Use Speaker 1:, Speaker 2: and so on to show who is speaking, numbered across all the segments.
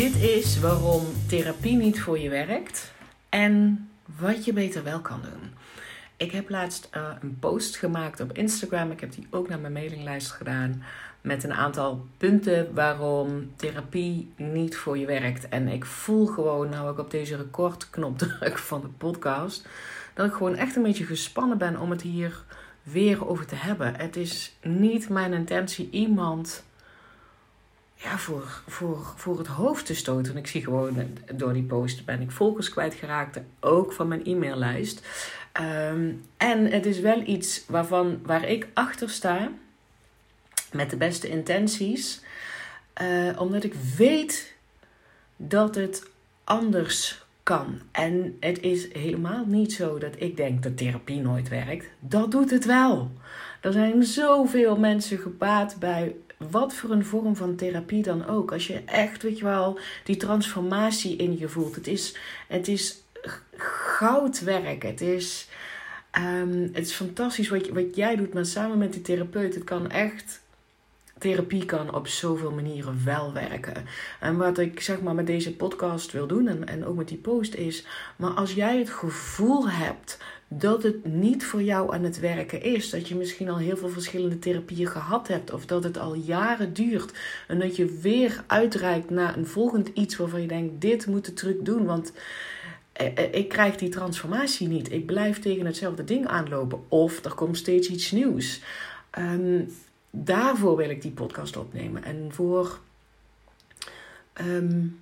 Speaker 1: Dit is waarom therapie niet voor je werkt en wat je beter wel kan doen. Ik heb laatst uh, een post gemaakt op Instagram. Ik heb die ook naar mijn mailinglijst gedaan. Met een aantal punten waarom therapie niet voor je werkt. En ik voel gewoon, nou ik op deze recordknop druk van de podcast, dat ik gewoon echt een beetje gespannen ben om het hier weer over te hebben. Het is niet mijn intentie iemand ja, voor, voor, voor het hoofd te stoten. Ik zie gewoon, eh, door die post ben ik volgers kwijtgeraakt. Ook van mijn e-maillijst. Ehm, en het is wel iets waarvan, waar ik achter sta. Met de beste intenties. Uh, omdat ik weet dat het anders kan. En het is helemaal niet zo dat ik denk dat therapie nooit werkt. Dat doet het wel. Er zijn zoveel mensen gebaat bij wat voor een vorm van therapie dan ook. Als je echt, weet je wel, die transformatie in je voelt. Het is, het is goud werk. Het is, um, het is fantastisch wat, wat jij doet, maar samen met die therapeut. Het kan echt therapie kan op zoveel manieren wel werken. En wat ik zeg maar met deze podcast wil doen en, en ook met die post is, maar als jij het gevoel hebt dat het niet voor jou aan het werken is, dat je misschien al heel veel verschillende therapieën gehad hebt of dat het al jaren duurt en dat je weer uitreikt naar een volgend iets waarvan je denkt dit moet de truc doen, want eh, eh, ik krijg die transformatie niet. Ik blijf tegen hetzelfde ding aanlopen. Of er komt steeds iets nieuws. Um, daarvoor wil ik die podcast opnemen. En voor. Um,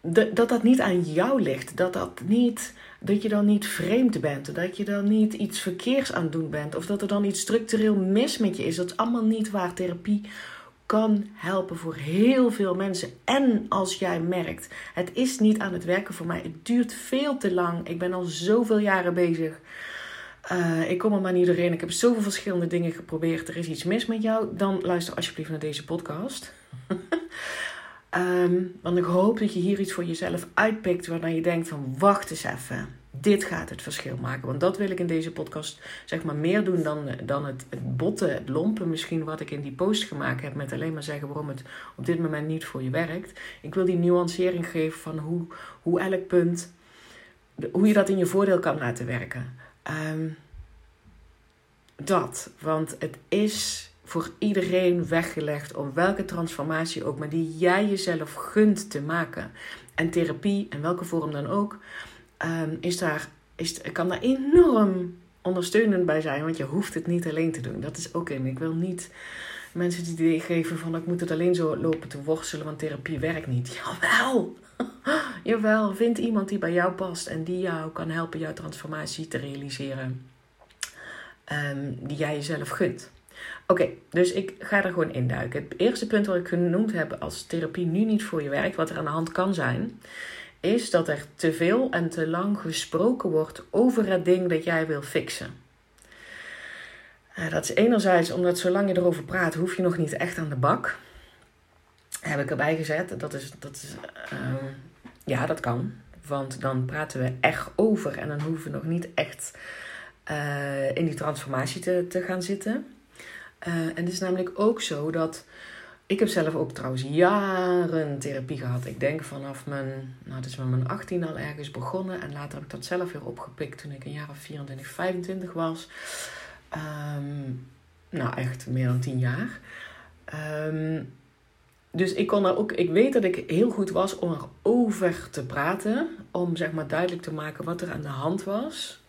Speaker 1: dat dat niet aan jou ligt. Dat, dat, niet, dat je dan niet vreemd bent. Dat je dan niet iets verkeers aan het doen bent. Of dat er dan iets structureel mis met je is. Dat is allemaal niet waar therapie kan helpen voor heel veel mensen. En als jij merkt, het is niet aan het werken voor mij. Het duurt veel te lang. Ik ben al zoveel jaren bezig. Uh, ik kom er maar niet doorheen. Ik heb zoveel verschillende dingen geprobeerd. Er is iets mis met jou. Dan luister alsjeblieft naar deze podcast. um, want ik hoop dat je hier iets voor jezelf uitpikt. Waarna je denkt van wacht eens even. Dit gaat het verschil maken. Want dat wil ik in deze podcast zeg maar meer doen dan, dan het, het botten, het lompen misschien wat ik in die post gemaakt heb. Met alleen maar zeggen waarom het op dit moment niet voor je werkt. Ik wil die nuancering geven van hoe, hoe elk punt, hoe je dat in je voordeel kan laten werken. Um, dat, want het is voor iedereen weggelegd om welke transformatie ook, maar die jij jezelf gunt te maken. En therapie, in welke vorm dan ook, um, is daar, is, kan daar enorm ondersteunend bij zijn, want je hoeft het niet alleen te doen. Dat is ook in. Ik wil niet mensen die idee geven van ik moet het alleen zo lopen te worstelen, want therapie werkt niet. Jawel! Jawel, vind iemand die bij jou past en die jou kan helpen jouw transformatie te realiseren. Ehm, die jij jezelf gunt. Oké, dus ik ga er gewoon induiken. Het eerste punt wat ik genoemd heb als therapie nu niet voor je werkt, wat er aan de hand kan zijn, is dat er te veel en te lang gesproken wordt over het ding dat jij wil fixen. Uh, dat is enerzijds omdat zolang je erover praat, hoef je nog niet echt aan de bak. Heb ik erbij gezet. Dat is, dat is uh, ja, dat kan. Want dan praten we echt over en dan hoeven we nog niet echt uh, in die transformatie te, te gaan zitten. Uh, en het is namelijk ook zo dat. Ik heb zelf ook trouwens jaren therapie gehad. Ik denk vanaf mijn, nou het is met mijn 18 al ergens begonnen. En later heb ik dat zelf weer opgepikt toen ik een jaar of 24, 25 was. Um, nou, echt meer dan 10 jaar. Um, dus ik kon er ook, ik weet dat ik heel goed was om erover te praten. Om zeg maar duidelijk te maken wat er aan de hand was.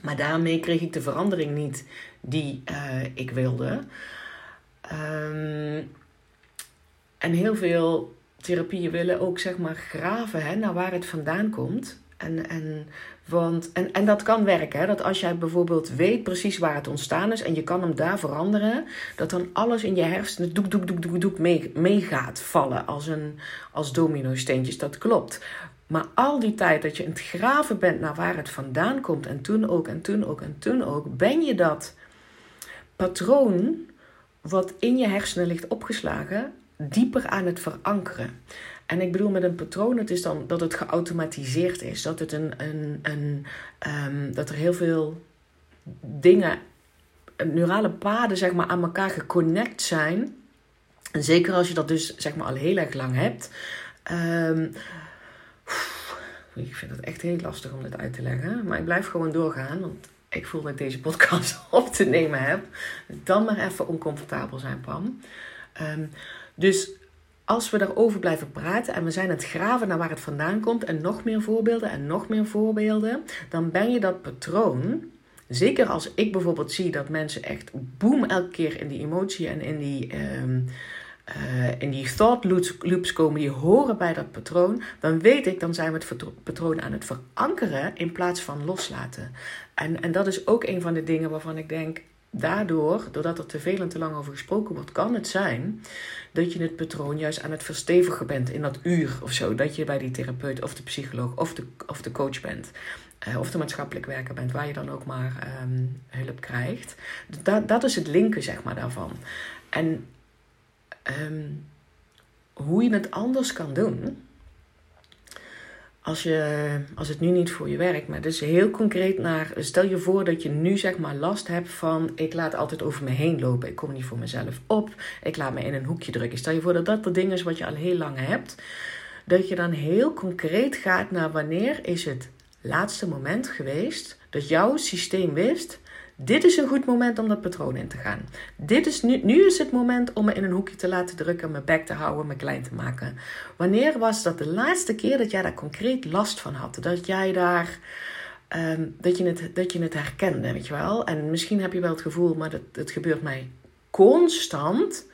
Speaker 1: Maar daarmee kreeg ik de verandering niet die uh, ik wilde. Um, en heel veel therapieën willen ook zeg maar graven hè, naar waar het vandaan komt. En, en, want, en, en dat kan werken. Hè? Dat als jij bijvoorbeeld weet precies waar het ontstaan is en je kan hem daar veranderen, dat dan alles in je hersenen doek, doek, doek, doek, doek mee, gaat vallen als, een, als domino-steentjes. Dat klopt. Maar al die tijd dat je in het graven bent naar waar het vandaan komt, en toen ook, en toen ook, en toen ook, ben je dat patroon wat in je hersenen ligt opgeslagen, dieper aan het verankeren. En ik bedoel met een patroon, het is dan dat het geautomatiseerd is. Dat, het een, een, een, um, dat er heel veel dingen, neurale paden zeg maar, aan elkaar geconnect zijn. En zeker als je dat dus zeg maar al heel erg lang hebt. Um, ik vind het echt heel lastig om dit uit te leggen. Maar ik blijf gewoon doorgaan. Want ik voel dat ik deze podcast op te nemen heb. Dan maar even oncomfortabel zijn, Pam. Um, dus als we daarover blijven praten en we zijn het graven naar waar het vandaan komt en nog meer voorbeelden en nog meer voorbeelden, dan ben je dat patroon. Zeker als ik bijvoorbeeld zie dat mensen echt boem elke keer in die emotie en in die, um, uh, in die thought loops komen, die horen bij dat patroon, dan weet ik, dan zijn we het patroon aan het verankeren in plaats van loslaten. En, en dat is ook een van de dingen waarvan ik denk, daardoor, doordat er te veel en te lang over gesproken wordt, kan het zijn dat je het patroon juist aan het verstevigen bent in dat uur of zo. Dat je bij die therapeut of de psycholoog of de, of de coach bent. Uh, of de maatschappelijk werker bent, waar je dan ook maar um, hulp krijgt. Dat, dat is het linken, zeg maar, daarvan. En um, hoe je het anders kan doen, als, je, als het nu niet voor je werkt. Maar dus heel concreet naar, stel je voor dat je nu zeg maar last hebt van, ik laat altijd over me heen lopen. Ik kom niet voor mezelf op. Ik laat me in een hoekje drukken. Stel je voor dat dat de ding is wat je al heel lang hebt. Dat je dan heel concreet gaat naar wanneer is het laatste moment geweest dat jouw systeem wist dit is een goed moment om dat patroon in te gaan. Dit is nu, nu is het moment om me in een hoekje te laten drukken, mijn bek te houden, me klein te maken. Wanneer was dat de laatste keer dat jij daar concreet last van had? Dat jij daar. Ehm, dat, je het, dat je het herkende, weet je wel? En misschien heb je wel het gevoel, maar dat, dat gebeurt mij constant.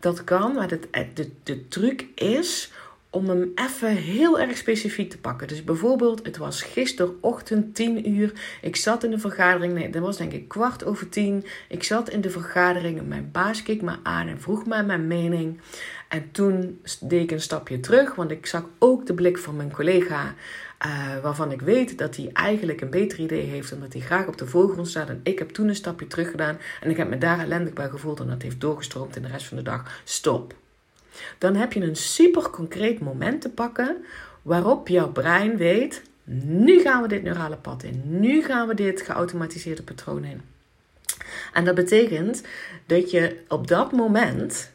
Speaker 1: Dat kan, maar de, de, de truc is om hem even heel erg specifiek te pakken. Dus bijvoorbeeld, het was gisterochtend 10 uur. Ik zat in de vergadering. Nee, dat was denk ik kwart over tien. Ik zat in de vergadering mijn baas keek me aan en vroeg mij mijn mening. En toen deed ik een stapje terug, want ik zag ook de blik van mijn collega. Uh, waarvan ik weet dat hij eigenlijk een beter idee heeft, omdat hij graag op de voorgrond staat. En ik heb toen een stapje terug gedaan en ik heb me daar ellendig bij gevoeld en dat heeft doorgestroomd in de rest van de dag. Stop. Dan heb je een super concreet moment te pakken waarop jouw brein weet: nu gaan we dit neurale pad in. Nu gaan we dit geautomatiseerde patroon in. En dat betekent dat je op dat moment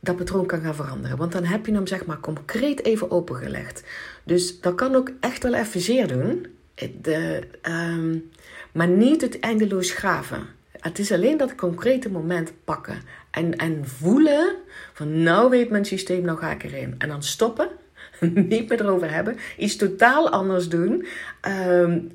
Speaker 1: dat patroon kan gaan veranderen. Want dan heb je hem zeg maar concreet even opengelegd. Dus dat kan ook echt wel even zeer doen. De, um, maar niet het eindeloos graven. Het is alleen dat concrete moment pakken. En, en voelen van nou weet mijn systeem, nou ga ik erin. En dan stoppen. Niet meer erover hebben. Iets totaal anders doen. Um,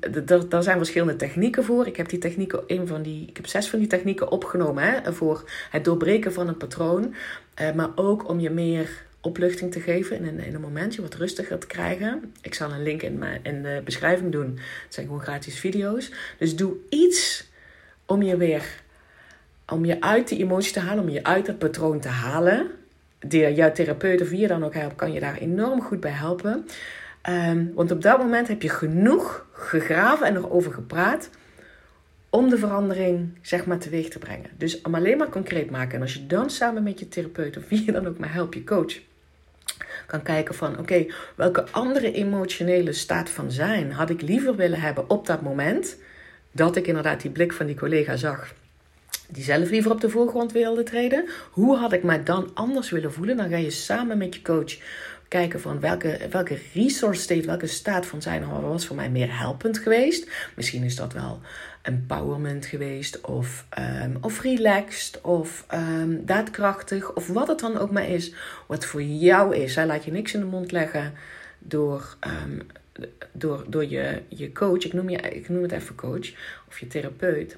Speaker 1: daar zijn verschillende technieken voor. Ik heb die technieken, een van die, ik heb zes van die technieken opgenomen hè, voor het doorbreken van een patroon. Uh, maar ook om je meer opluchting te geven in een, in een momentje, wat rustiger te krijgen. Ik zal een link in, mijn, in de beschrijving doen. Het zijn gewoon gratis video's. Dus doe iets om je weer om je uit die emotie te halen, om je uit dat patroon te halen. Die, jouw therapeut of wie je dan ook helpt, kan je daar enorm goed bij helpen. Um, want op dat moment heb je genoeg gegraven en erover gepraat om de verandering zeg maar teweeg te brengen. Dus om alleen maar concreet maken. En als je dan samen met je therapeut of wie je dan ook maar helpt, je coach, kan kijken van oké, welke andere emotionele staat van zijn had ik liever willen hebben op dat moment dat ik inderdaad die blik van die collega zag die zelf liever op de voorgrond wilde treden. Hoe had ik mij dan anders willen voelen? Dan ga je samen met je coach kijken van welke, welke resource state, welke staat van zijn was voor mij meer helpend geweest. Misschien is dat wel empowerment geweest, of, um, of relaxed, of um, daadkrachtig, of wat het dan ook maar is, wat voor jou is. Hij laat je niks in de mond leggen door um, door, door je, je coach, ik noem, je, ik noem het even coach, of je therapeut.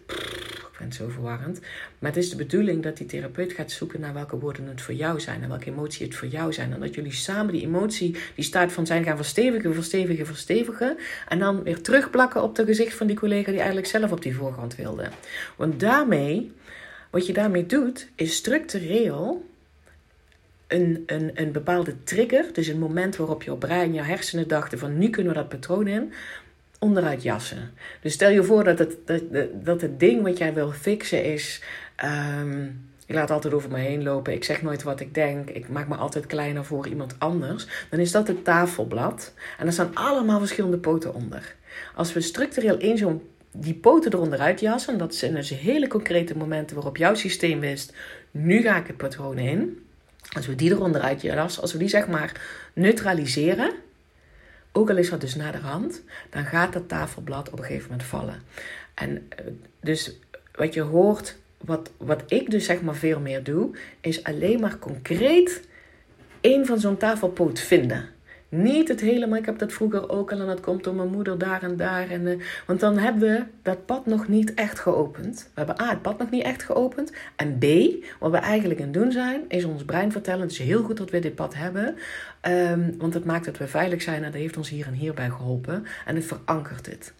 Speaker 1: ik het zo verwarrend. Maar het is de bedoeling dat die therapeut gaat zoeken naar welke woorden het voor jou zijn en welke emotie het voor jou zijn. En dat jullie samen die emotie, die staat van zijn, gaan verstevigen, verstevigen, verstevigen. En dan weer terugplakken op het gezicht van die collega die eigenlijk zelf op die voorgrond wilde. Want daarmee, wat je daarmee doet, is structureel een, een, een bepaalde trigger, dus een moment waarop jouw brein, jouw hersenen dachten van nu kunnen we dat patroon in, onderuit jassen. Dus stel je voor dat het, dat, dat het ding wat jij wil fixen is, um, ik laat altijd over me heen lopen, ik zeg nooit wat ik denk, ik maak me altijd kleiner voor iemand anders, dan is dat het tafelblad en er staan allemaal verschillende poten onder. Als we structureel één zo'n die poten eronder uitjassen, dat zijn dus hele concrete momenten waarop jouw systeem wist, nu ga ik het patroon in Als we die eronder uit je als we die zeg maar neutraliseren, ook al is dat dus naar de hand, dan gaat dat tafelblad op een gegeven moment vallen. En eh, dus wat je hoort, wat, wat ik dus zeg maar veel meer doe, is alleen maar concreet één van zo'n tafelpoot vinden. Niet het hele, maar ik heb dat vroeger ook al en dat komt door mijn moeder daar en daar. En, uh, want dan hebben we dat pad nog niet echt geopend. We hebben A, het pad nog niet echt geopend. En B, wat we eigenlijk aan het doen zijn, is ons brein vertellen: het is heel goed dat we dit pad hebben. Um, want het maakt dat we veilig zijn en dat heeft ons hier en hierbij geholpen. En het verankert het.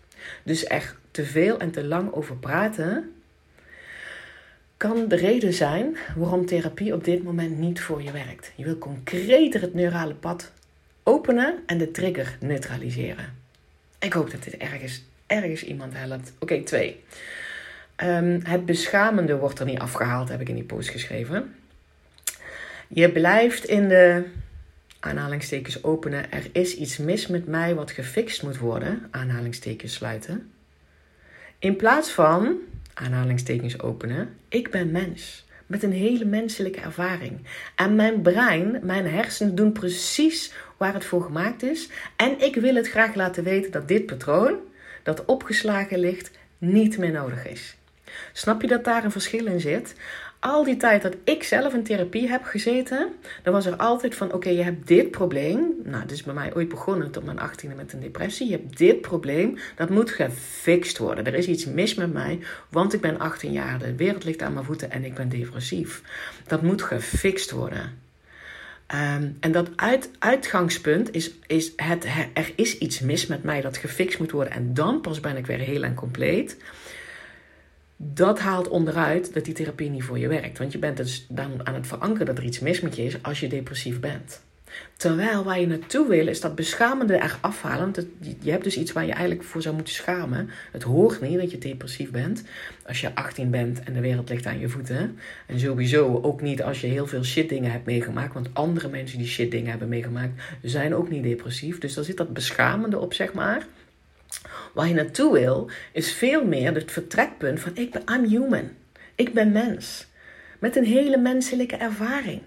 Speaker 1: Dus echt te veel en te lang over praten kan de reden zijn waarom therapie op dit moment niet voor je werkt. Je wil concreter het neurale pad openen en de trigger neutraliseren. Ik hoop dat dit ergens, ergens iemand helpt. Oké, twee. Um, het beschamende wordt er niet afgehaald, heb ik in die post geschreven. Je blijft in de aanhalingstekens openen. Er is iets mis met mij wat gefixt moet worden. Aanhalingstekens sluiten. In plaats van aanhalingstekens openen. Ik ben mens met een hele menselijke ervaring. En mijn brein, mijn hersenen doen precies waar het voor gemaakt is. En ik wil het graag laten weten dat dit patroon, dat opgeslagen ligt, niet meer nodig is. Snap je dat daar een verschil in zit? al die tijd dat ik zelf in therapie heb gezeten, dan was er altijd van: oké, je hebt dit probleem. Nou, dit is bij mij ooit begonnen tot mijn 18e met een depressie. Je hebt dit probleem, dat moet gefixt worden. Er is iets mis met mij, want ik ben 18 jaar, de wereld ligt aan mijn voeten en ik ben depressief. Dat moet gefixt worden. Um, en dat uit, uitgangspunt is, is het, er is iets mis met mij dat gefixt moet worden. En dan pas ben ik weer heel en compleet dat haalt onderuit dat die therapie niet voor je werkt. Want je bent dus dan aan het verankeren dat er iets mis met je is als je depressief bent. Terwijl waar je naartoe wil is dat beschamende er afhalen. Je hebt dus iets waar je eigenlijk voor zou moeten schamen. Het hoort niet dat je depressief bent als je 18 bent en de wereld ligt aan je voeten. En sowieso ook niet als je heel veel shit dingen hebt meegemaakt. Want andere mensen die shit dingen hebben meegemaakt zijn ook niet depressief. Dus daar zit dat beschamende op, zeg maar. Waar je naartoe wil, is veel meer het vertrekpunt van ik ben I'm human. Ik ben mens. Met een hele menselijke ervaring.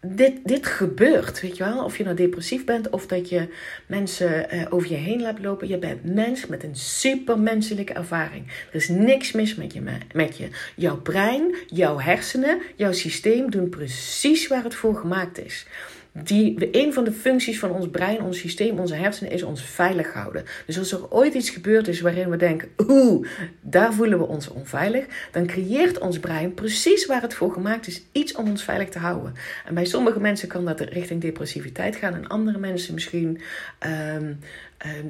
Speaker 1: Dit, dit gebeurt, weet je wel. Of je nou depressief bent of dat je mensen uh, over je heen laat lopen. Je bent mens met een supermenselijke ervaring. Er is niks mis met je, met je. Jouw brein, jouw hersenen, jouw systeem doen precies waar het voor gemaakt is die, een van de functies van ons brein, ons systeem, onze hersenen is ons veilig houden. Dus als er ooit iets gebeurd is waarin we denken, oeh, daar voelen we ons onveilig, dan creëert ons brein precies waar het voor gemaakt is, iets om ons veilig te houden. En bij sommige mensen kan dat richting depressiviteit gaan en andere mensen misschien um,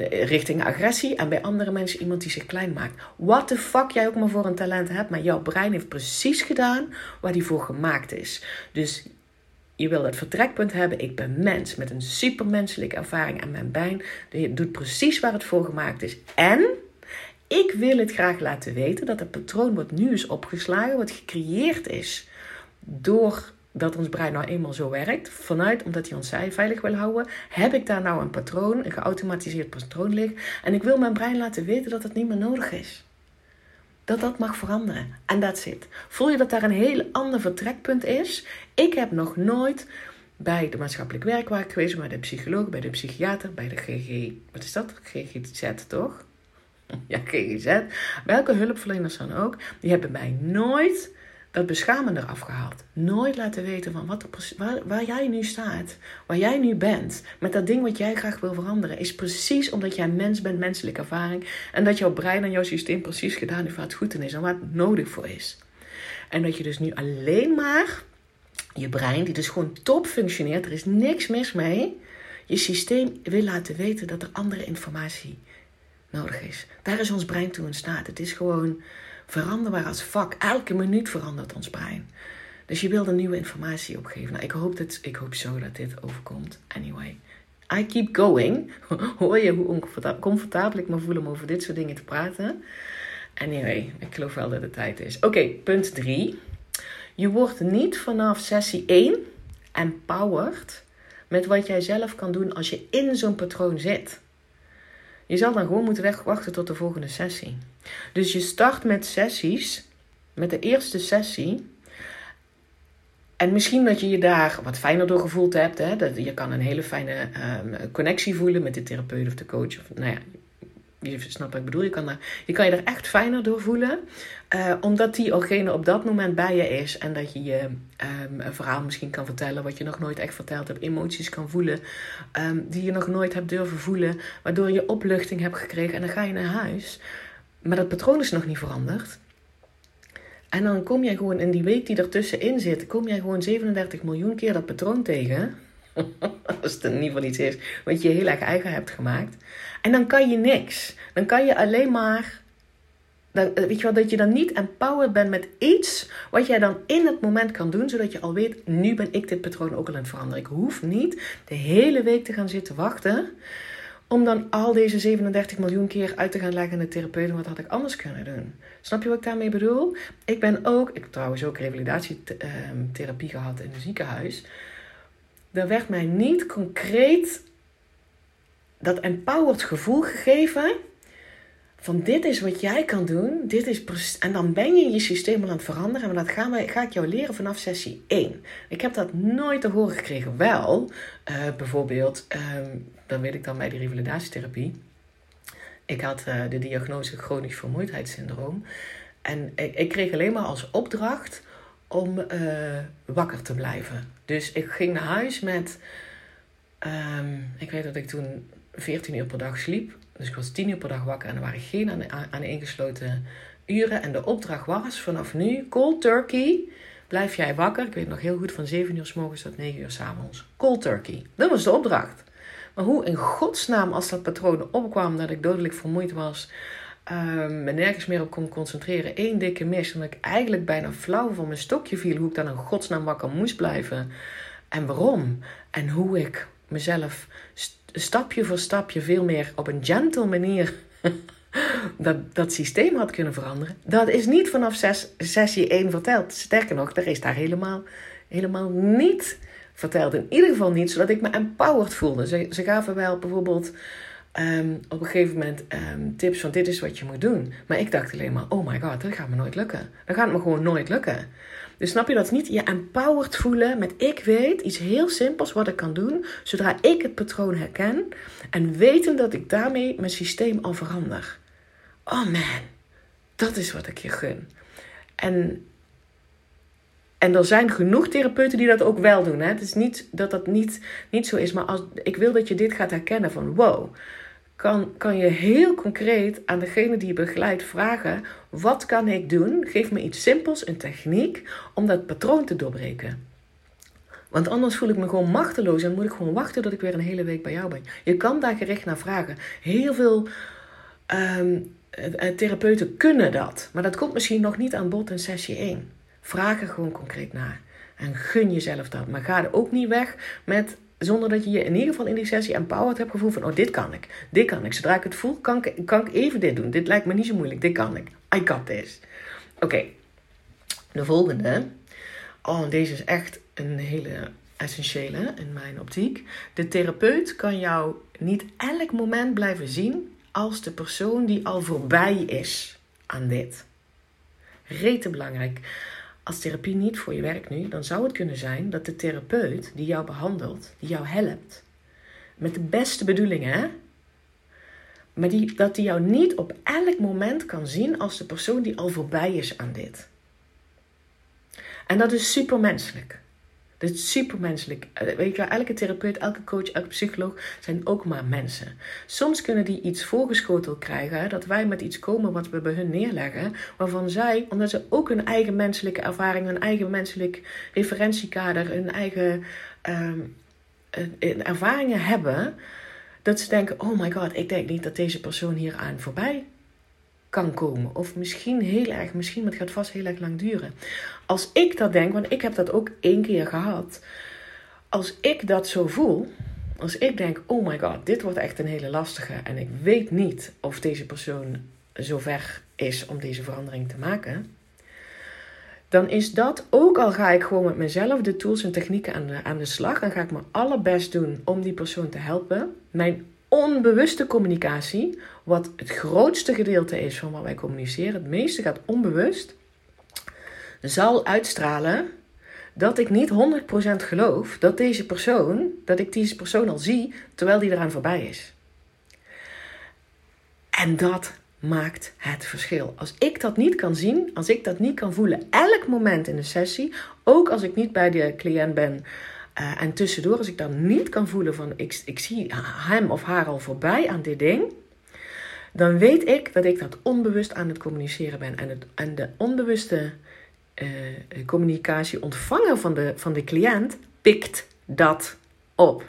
Speaker 1: richting agressie en bij andere mensen iemand die zich klein maakt. What the fuck jij ook maar voor een talent hebt, maar jouw brein heeft precies gedaan waar die voor gemaakt is. Dus je wil het vertrekpunt hebben. Ik ben mens met een supermenselijke ervaring aan mijn brein. Doet precies waar het voor gemaakt is. En ik wil het graag laten weten dat het patroon wat nu is opgeslagen, wat gecreëerd is door dat ons brein nou eenmaal zo werkt, vanuit omdat hij ons veilig wil houden, heb ik daar nou een patroon, een geautomatiseerd patroon liggen. En ik wil mijn brein laten weten dat het niet meer nodig is dat dat mag veranderen. En dat zit. Voel je dat daar een heel ander vertrekpunt is? Ik heb nog nooit bij de maatschappelijk werk geweest, bij de psycholoog, bij de psychiater, bij de GG, wat is dat? GGZ toch? Ja, GGZ. Welke hulpverleners dan ook, die hebben mij nooit dat beschamen eraf gehaald. Nooit laten weten van wat waar, waar, jij nu staat, waar jij nu bent, met dat ding wat jij graag wil veranderen, is precies omdat jij mens bent, menselijke ervaring, en dat jouw brein en jouw systeem precies gedaan heeft waar het goed in is en waar het nodig voor is. En dat je dus nu alleen maar je brein, die dus gewoon top functioneert, er is niks mis mee, je systeem wil laten weten dat er andere informatie nodig is. Daar is ons brein toe in staat. Het is gewoon veranderbaar als vak. Elke minuut verandert ons brein. Dus je wil er nieuwe informatie opgeven. Nou, ik hoop, dat, ik hoop zo dat dit overkomt. Anyway, I keep going. Hoor je hoe oncomfortabel ik me voel om over dit soort dingen te praten? Anyway, ik geloof wel dat het tijd is. Oké, punt 3. Je wordt niet vanaf sessie 1 empowered met wat jij zelf kan doen als je in zo'n patroon zit. Je zal dan gewoon moeten wachten tot de volgende sessie. Dus je start met sessies, met de eerste sessie. En misschien dat je je daar wat fijner door gevoeld hebt. Hè? Dat, je kan een hele fijne ehm, connectie voelen met de therapeut of de coach. Of, nou ja, je snapt wat ik bedoel. Je kan, daar, je kan je er echt fijner door voelen. Uh, omdat diegene op dat moment bij je is. En dat je je um, een verhaal misschien kan vertellen. Wat je nog nooit echt verteld hebt. Emoties kan voelen. Um, die je nog nooit hebt durven voelen. Waardoor je opluchting hebt gekregen. En dan ga je naar huis. Maar dat patroon is nog niet veranderd. En dan kom jij gewoon in die week die ertussenin zit. Kom jij gewoon 37 miljoen keer dat patroon tegen. Als het in ieder geval iets is wat je heel erg eigen hebt gemaakt. En dan kan je niks. Dan kan je alleen maar. Dan, weet je wel, dat je dan niet empowered bent met iets wat jij dan in het moment kan doen, zodat je al weet, nu ben ik dit patroon ook al aan het veranderen. Ik hoef niet de hele week te gaan zitten wachten om dan al deze 37 miljoen keer uit te gaan leggen aan de therapeut. Wat had ik anders kunnen doen? Snap je wat ik daarmee bedoel? Ik ben ook, ik heb trouwens ook revalidatietherapie gehad in een ziekenhuis. Daar werd mij niet concreet dat empowered gevoel gegeven. Van dit is wat jij kan doen. Dit is en dan ben je je systeem aan het veranderen. Maar dat gaan we, ga ik jou leren vanaf sessie 1. Ik heb dat nooit te horen gekregen. Wel, uh, bijvoorbeeld, um, dan weet ik dan bij de revalidatietherapie. Ik had uh, de diagnose chronisch vermoeidheidssyndroom. En ik, ik, kreeg alleen maar als opdracht om uh, wakker te blijven. Dus ik ging naar huis met. Um, ik weet dat ik toen 14 uur per dag sliep. Dus ik was 10 uur per dag wakker en er waren geen aan, ingesloten uren. En de opdracht was vanaf nu, cold turkey, blijf jij wakker. Ik weet nog heel goed, van 7 uur s morgens tot 9 uur s avonds. Cold turkey. Dat was de opdracht. Maar hoe in godsnaam, als dat patroon opkwam, dat ik dodelijk vermoeid was, um, me nergens meer op kon concentreren, één dikke mis, en ik eigenlijk bijna flauw van mijn stokje viel, hoe ik dan in godsnaam wakker moest blijven. En waarom? En hoe ik mezelf stapje voor stapje veel meer op een gentle manier dat, dat systeem had kunnen veranderen. Dat is niet vanaf ses, sessie 1 verteld. Sterker nog, er is daar helemaal, helemaal niet verteld. In ieder geval niet, zodat ik me empowered voelde. Ze, ze gaven wel bijvoorbeeld um, op een gegeven moment um, tips van dit is wat je moet doen. Maar ik dacht alleen maar, oh my god, dat gaat me nooit lukken. Dat gaat me gewoon nooit lukken. Dus snap je dat niet? Je empowered voelen met ik weet iets heel simpels wat ik kan doen. Zodra ik het patroon herken. En weten dat ik daarmee mijn systeem al verander. Oh man, dat is wat ik je gun. En, en er zijn genoeg therapeuten die dat ook wel doen. Hè? Het is niet dat dat niet, niet zo is. Maar als, ik wil dat je dit gaat herkennen van wow kan, kan je heel concreet aan degene die je begeleidt vragen: wat kan ik doen? Geef me iets simpels, een techniek om dat patroon te doorbreken. Want anders voel ik me gewoon machteloos en moet ik gewoon wachten tot ik weer een hele week bij jou ben. Je kan daar gericht naar vragen. Heel veel um, therapeuten kunnen dat, maar dat komt misschien nog niet aan bod in sessie 1. Vraag er gewoon concreet naar. En gun jezelf dat. Maar ga er ook niet weg met zonder dat je je in ieder geval in die sessie empowered hebt gevoeld van, oh, dit kan ik. Dit kan ik. Zodra ik het voel, kan ik, kan ik even dit doen. Dit lijkt me niet zo moeilijk. Dit kan ik. I got this. Oké. De volgende. Oh, deze is echt een hele essentiële in mijn optiek. De therapeut kan jou niet elk moment blijven zien als de persoon die al voorbij is aan dit. Rete belangrijk als therapie niet voor je werkt nu, dan zou het kunnen zijn dat de therapeut die jou behandelt, die jou helpt, met de beste bedoelingen, hè? maar die, dat die jou niet op elk moment kan zien als de persoon die al voorbij is aan dit. En dat is supermenselijk. Dat is supermenselijk. Eh, weet je, elke therapeut, elke coach, elke psycholoog zijn ook maar mensen. Soms kunnen die iets voorgeschoteld krijgen, dat wij met iets komen wat we bij hun neerleggen, waarvan zij, omdat ze ook hun eigen menselijke ervaring, hun eigen menselijk referentiekader, hun eigen uh, ervaringen hebben, dat ze denken: oh my god, ik denk niet dat deze persoon hier aan voorbij kan komen. Of misschien heel erg, misschien, maar het gaat vast heel erg lang duren. Als ik dat denk, want ik heb dat ook één keer gehad. Als ik dat zo voel, als ik denk, oh my god, dit wordt echt een hele lastige. En ik weet niet of deze persoon zover is om deze verandering te maken. Dan is dat, ook al ga ik gewoon met mezelf de tools en technieken aan de, aan de slag. En ga ik mijn allerbest doen om die persoon te helpen. Mijn onbewuste communicatie, wat het grootste gedeelte is van wat wij communiceren, het meeste gaat onbewust, zal uitstralen dat ik niet 100% geloof dat deze persoon, dat ik deze persoon al zie terwijl die eraan voorbij is. En dat maakt het verschil. Als ik dat niet kan zien, als ik dat niet kan voelen, elk moment in de sessie, ook als ik niet bij de cliënt ben uh, en tussendoor, als ik dat niet kan voelen van ik, ik zie hem of haar al voorbij aan dit ding, dan weet ik dat ik dat onbewust aan het communiceren ben. En, en de onbewuste uh, communicatie ontvanger van de, van de cliënt pikt dat op.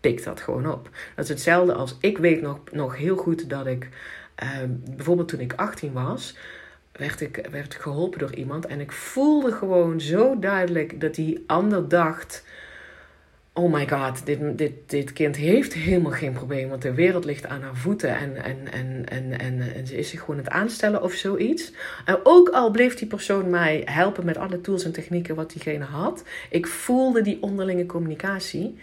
Speaker 1: Pikt dat gewoon op. Dat is hetzelfde als ik weet nog, nog heel goed dat ik, uh, bijvoorbeeld toen ik 18 was, werd ik, werd geholpen door iemand. En ik voelde gewoon zo duidelijk dat die ander dacht oh my god, dit, dit, dit kind heeft helemaal geen probleem, want de wereld ligt aan haar voeten en, en, en, en, en, en ze is zich gewoon het aanstellen of zoiets. En ook al bleef die persoon mij helpen met alle tools en technieken wat diegene had, ik voelde die onderlinge communicatie,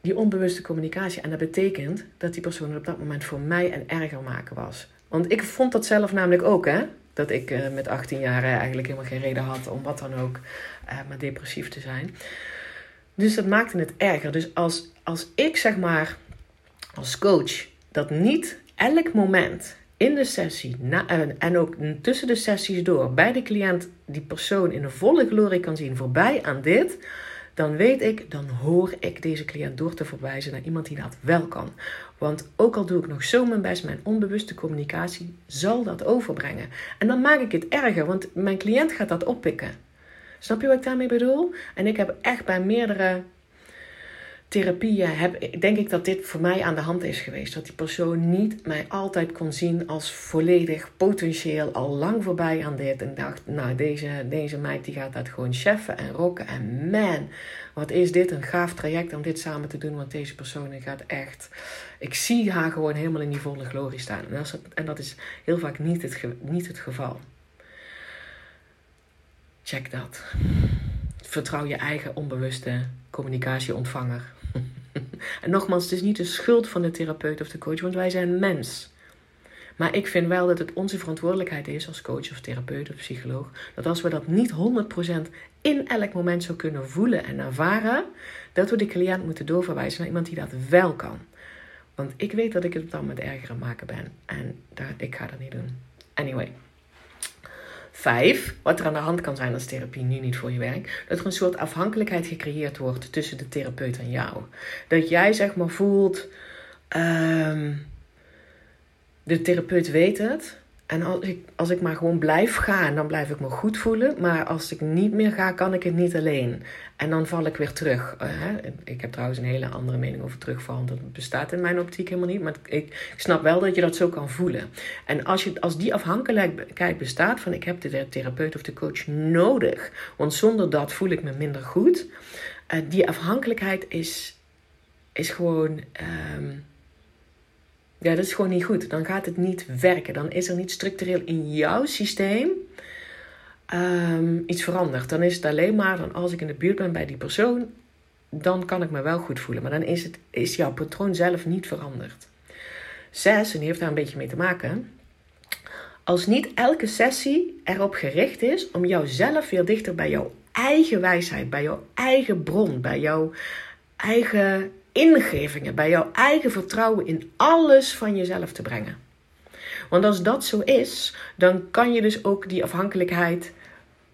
Speaker 1: die onbewuste communicatie. En dat betekent dat die persoon op dat moment voor mij een erger maken was. Want ik vond dat zelf namelijk ook, hè. Dat ik uh, met 18 jaar eigenlijk helemaal geen reden had om wat dan ook uh, maar depressief te zijn. Dus dat maakte het erger. Dus als, als ik zeg maar als coach dat niet elk moment in de sessie na, en ook tussen de sessies door bij de cliënt die persoon in de volle glorie kan zien voorbij aan dit, dan weet ik, dan hoor ik deze cliënt door te verwijzen naar iemand die dat wel kan. Want ook al doe ik nog zo mijn best, mijn onbewuste communicatie zal dat overbrengen. En dan maak ik het erger, want mijn cliënt gaat dat oppikken. Snap je wat ik daarmee bedoel? En ik heb echt bij meerdere therapieën, heb, denk ik dat dit voor mij aan de hand is geweest. Dat die persoon niet mij altijd kon zien als volledig potentieel al lang voorbij aan dit. En dacht, nou deze, deze meid die gaat dat gewoon cheffen en rocken. En man, wat is dit een gaaf traject om dit samen te doen. Want deze persoon gaat echt, ik zie haar gewoon helemaal in die volle glorie staan. En dat is, en dat is heel vaak niet het, niet het geval. Check dat. Vertrouw je eigen onbewuste communicatieontvanger. en nogmaals, het is niet de schuld van de therapeut of de coach, want wij zijn mens. Maar ik vind wel dat het onze verantwoordelijkheid is als coach of therapeut of psycholoog, dat als we dat niet 100% in elk moment zo kunnen voelen en ervaren, dat we de cliënt moeten doorverwijzen naar iemand die dat wel kan. Want ik weet dat ik het dan met erger aan maken ben. En daar, ik ga dat niet doen. Anyway. Vijf, wat er aan de hand kan zijn als therapie nu niet voor je werkt, dat er een soort afhankelijkheid gecreëerd wordt tussen de therapeut en jou. Dat jij zeg maar voelt, um, de therapeut weet het, en als ik, als ik maar gewoon blijf gaan, dan blijf ik me goed voelen. Maar als ik niet meer ga, kan ik het niet alleen. En dan val ik weer terug. Uh, ik heb trouwens een hele andere mening over terugvallen. Dat bestaat in mijn optiek helemaal niet. Maar ik, snap wel dat je dat zo kan voelen. En als, je, als die afhankelijkheid bestaat van ik heb de therapeut of de coach nodig. Want zonder dat voel ik me minder goed. Uh, die afhankelijkheid is, is gewoon... Um, ja, dat is gewoon niet goed. Dan gaat het niet werken. Dan is er niet structureel in jouw systeem um, iets veranderd. Dan is het alleen maar dan als ik in de buurt ben bij die persoon, dan kan ik me wel goed voelen. Maar dan is, het, is jouw patroon zelf niet veranderd. Zes, en die heeft daar een beetje mee te maken. Als niet elke sessie erop gericht is om jouzelf weer dichter bij jouw eigen wijsheid, bij jouw eigen bron, bij jouw eigen ingevingen, bij jouw eigen vertrouwen in alles van jezelf te brengen. Want als dat zo is, dan kan je dus ook die afhankelijkheid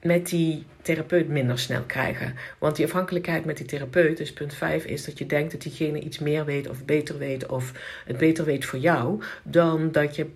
Speaker 1: met die therapeut minder snel krijgen. Want die afhankelijkheid met die therapeut, dus punt 5, is dat je denkt dat diegene iets meer weet of beter weet of het beter weet voor jou, dan dat je,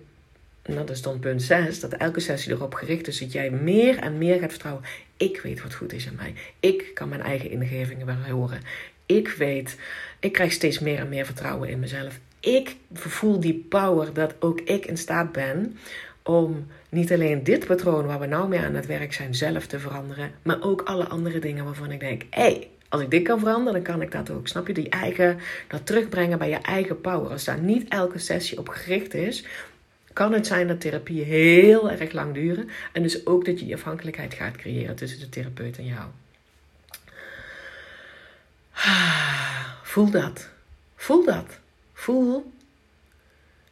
Speaker 1: nou, dat is dan punt 6, dat elke sessie erop gericht is dat jij meer en meer gaat vertrouwen. Ik weet wat goed is in mij. Ik kan mijn eigen ingevingen wel horen. Ik weet, ik krijg steeds meer en meer vertrouwen in mezelf. Ik voel die power dat ook ik in staat ben om niet alleen dit patroon waar we nou mee aan het werk zijn zelf te veranderen, maar ook alle andere dingen waarvan ik denk: hé, hey, als ik dit kan veranderen, dan kan ik dat ook. Snap je? Die eigen, dat terugbrengen bij je eigen power. Als daar niet elke sessie op gericht is, kan het zijn dat therapieën heel erg lang duren. En dus ook dat je die afhankelijkheid gaat creëren tussen de therapeut en jou. Voel dat. Voel dat. Voel.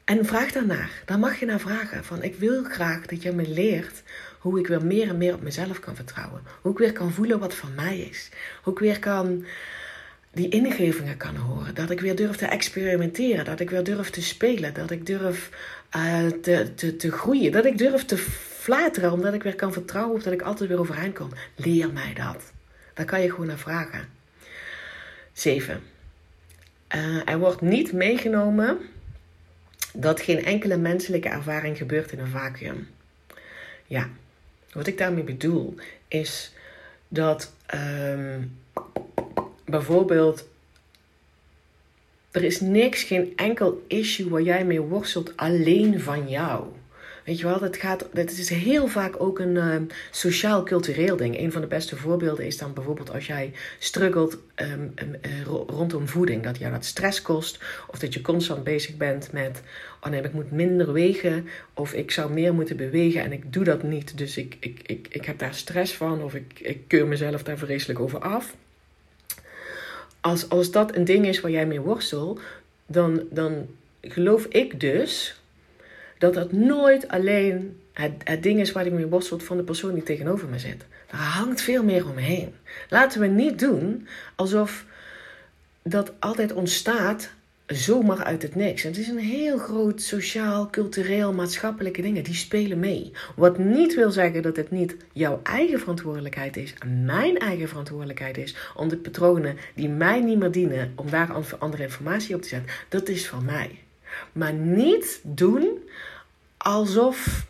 Speaker 1: En vraag daarnaar. Daar mag je naar vragen. Van ik wil graag dat je me leert hoe ik weer meer en meer op mezelf kan vertrouwen. Hoe ik weer kan voelen wat van mij is. Hoe ik weer kan die ingevingen kan horen. Dat ik weer durf te experimenteren. Dat ik weer durf te spelen. Dat ik durf uh, te, te, te groeien. Dat ik durf te flateren. Omdat ik weer kan vertrouwen of dat ik altijd weer overeind kom. Leer mij dat. Daar kan je gewoon naar vragen. 7. Uh, er wordt niet meegenomen dat geen enkele menselijke ervaring gebeurt in een vacuüm. Ja, wat ik daarmee bedoel is dat um, bijvoorbeeld er is niks, geen enkel issue waar jij mee worstelt alleen van jou. Weet je wel, het, gaat, het is heel vaak ook een uh, sociaal-cultureel ding. Een van de beste voorbeelden is dan bijvoorbeeld als jij struggelt um, um, rondom voeding. Dat jou dat stress kost. Of dat je constant bezig bent met, oh nee, ik moet minder wegen. Of ik zou meer moeten bewegen en ik doe dat niet. Dus ik, ik, ik, ik heb daar stress van. Of ik, ik keur mezelf daar vreselijk over af. Als, als dat een ding is waar jij mee worstelt, dan, dan geloof ik dus dat dat nooit alleen het, het ding is waar ik mee worstelt van de persoon die tegenover me zit. Er hangt veel meer omheen. Laten we niet doen alsof dat altijd ontstaat zomaar uit het niks. Het is een heel groot sociaal, cultureel, maatschappelijke dingen. Die spelen mee. Wat niet wil zeggen dat het niet jouw eigen verantwoordelijkheid is. Mijn eigen verantwoordelijkheid is. Om de patronen die mij niet meer dienen. Om daar andere informatie op te zetten. Dat is van mij. Maar niet doen alsof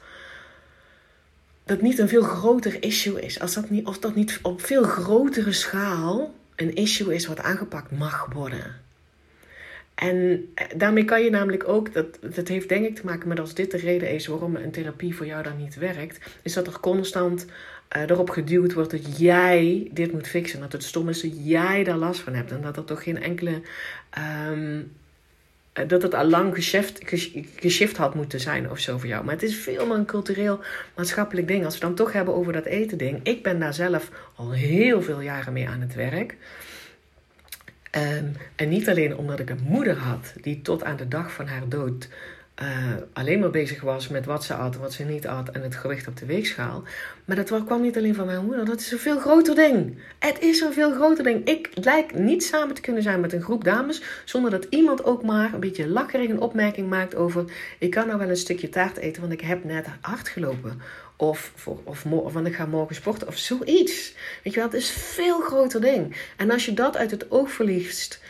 Speaker 1: dat niet een veel groter issue is. Als dat niet, of dat niet op veel grotere schaal een issue is wat aangepakt mag worden. En daarmee kan je namelijk ook, dat, dat heeft denk ik te maken met als dit de reden is waarom een therapie voor jou dan niet werkt, is dat er constant uh, erop geduwd wordt dat jij dit moet fixen. Dat het stom is dat jij daar last van hebt en dat er toch geen enkele um, eh, dat het al lang geshift had moeten zijn of zo voor jou. Maar het is veel meer een cultureel, maatschappelijk ding. Als we dan toch hebben over dat eten ding. Ik ben daar zelf al heel veel jaren mee aan het werk. Um, en niet alleen omdat ik een moeder had die tot aan de dag van haar dood uh, alleen maar bezig was met wat ze at, wat ze niet at en het gewicht op de weegschaal. Maar dat kwam niet alleen van mijn moeder, dat is een veel groter ding. Het is een veel groter ding. Ik lijk niet samen te kunnen zijn met een groep dames zonder dat iemand ook maar een beetje lacherig een opmerking maakt over: ik kan nou wel een stukje taart eten, want ik heb net hard gelopen. Of, of, of want ik ga morgen sporten of zoiets. Weet je wel, het is een veel groter ding. En als je dat uit het oog verliest,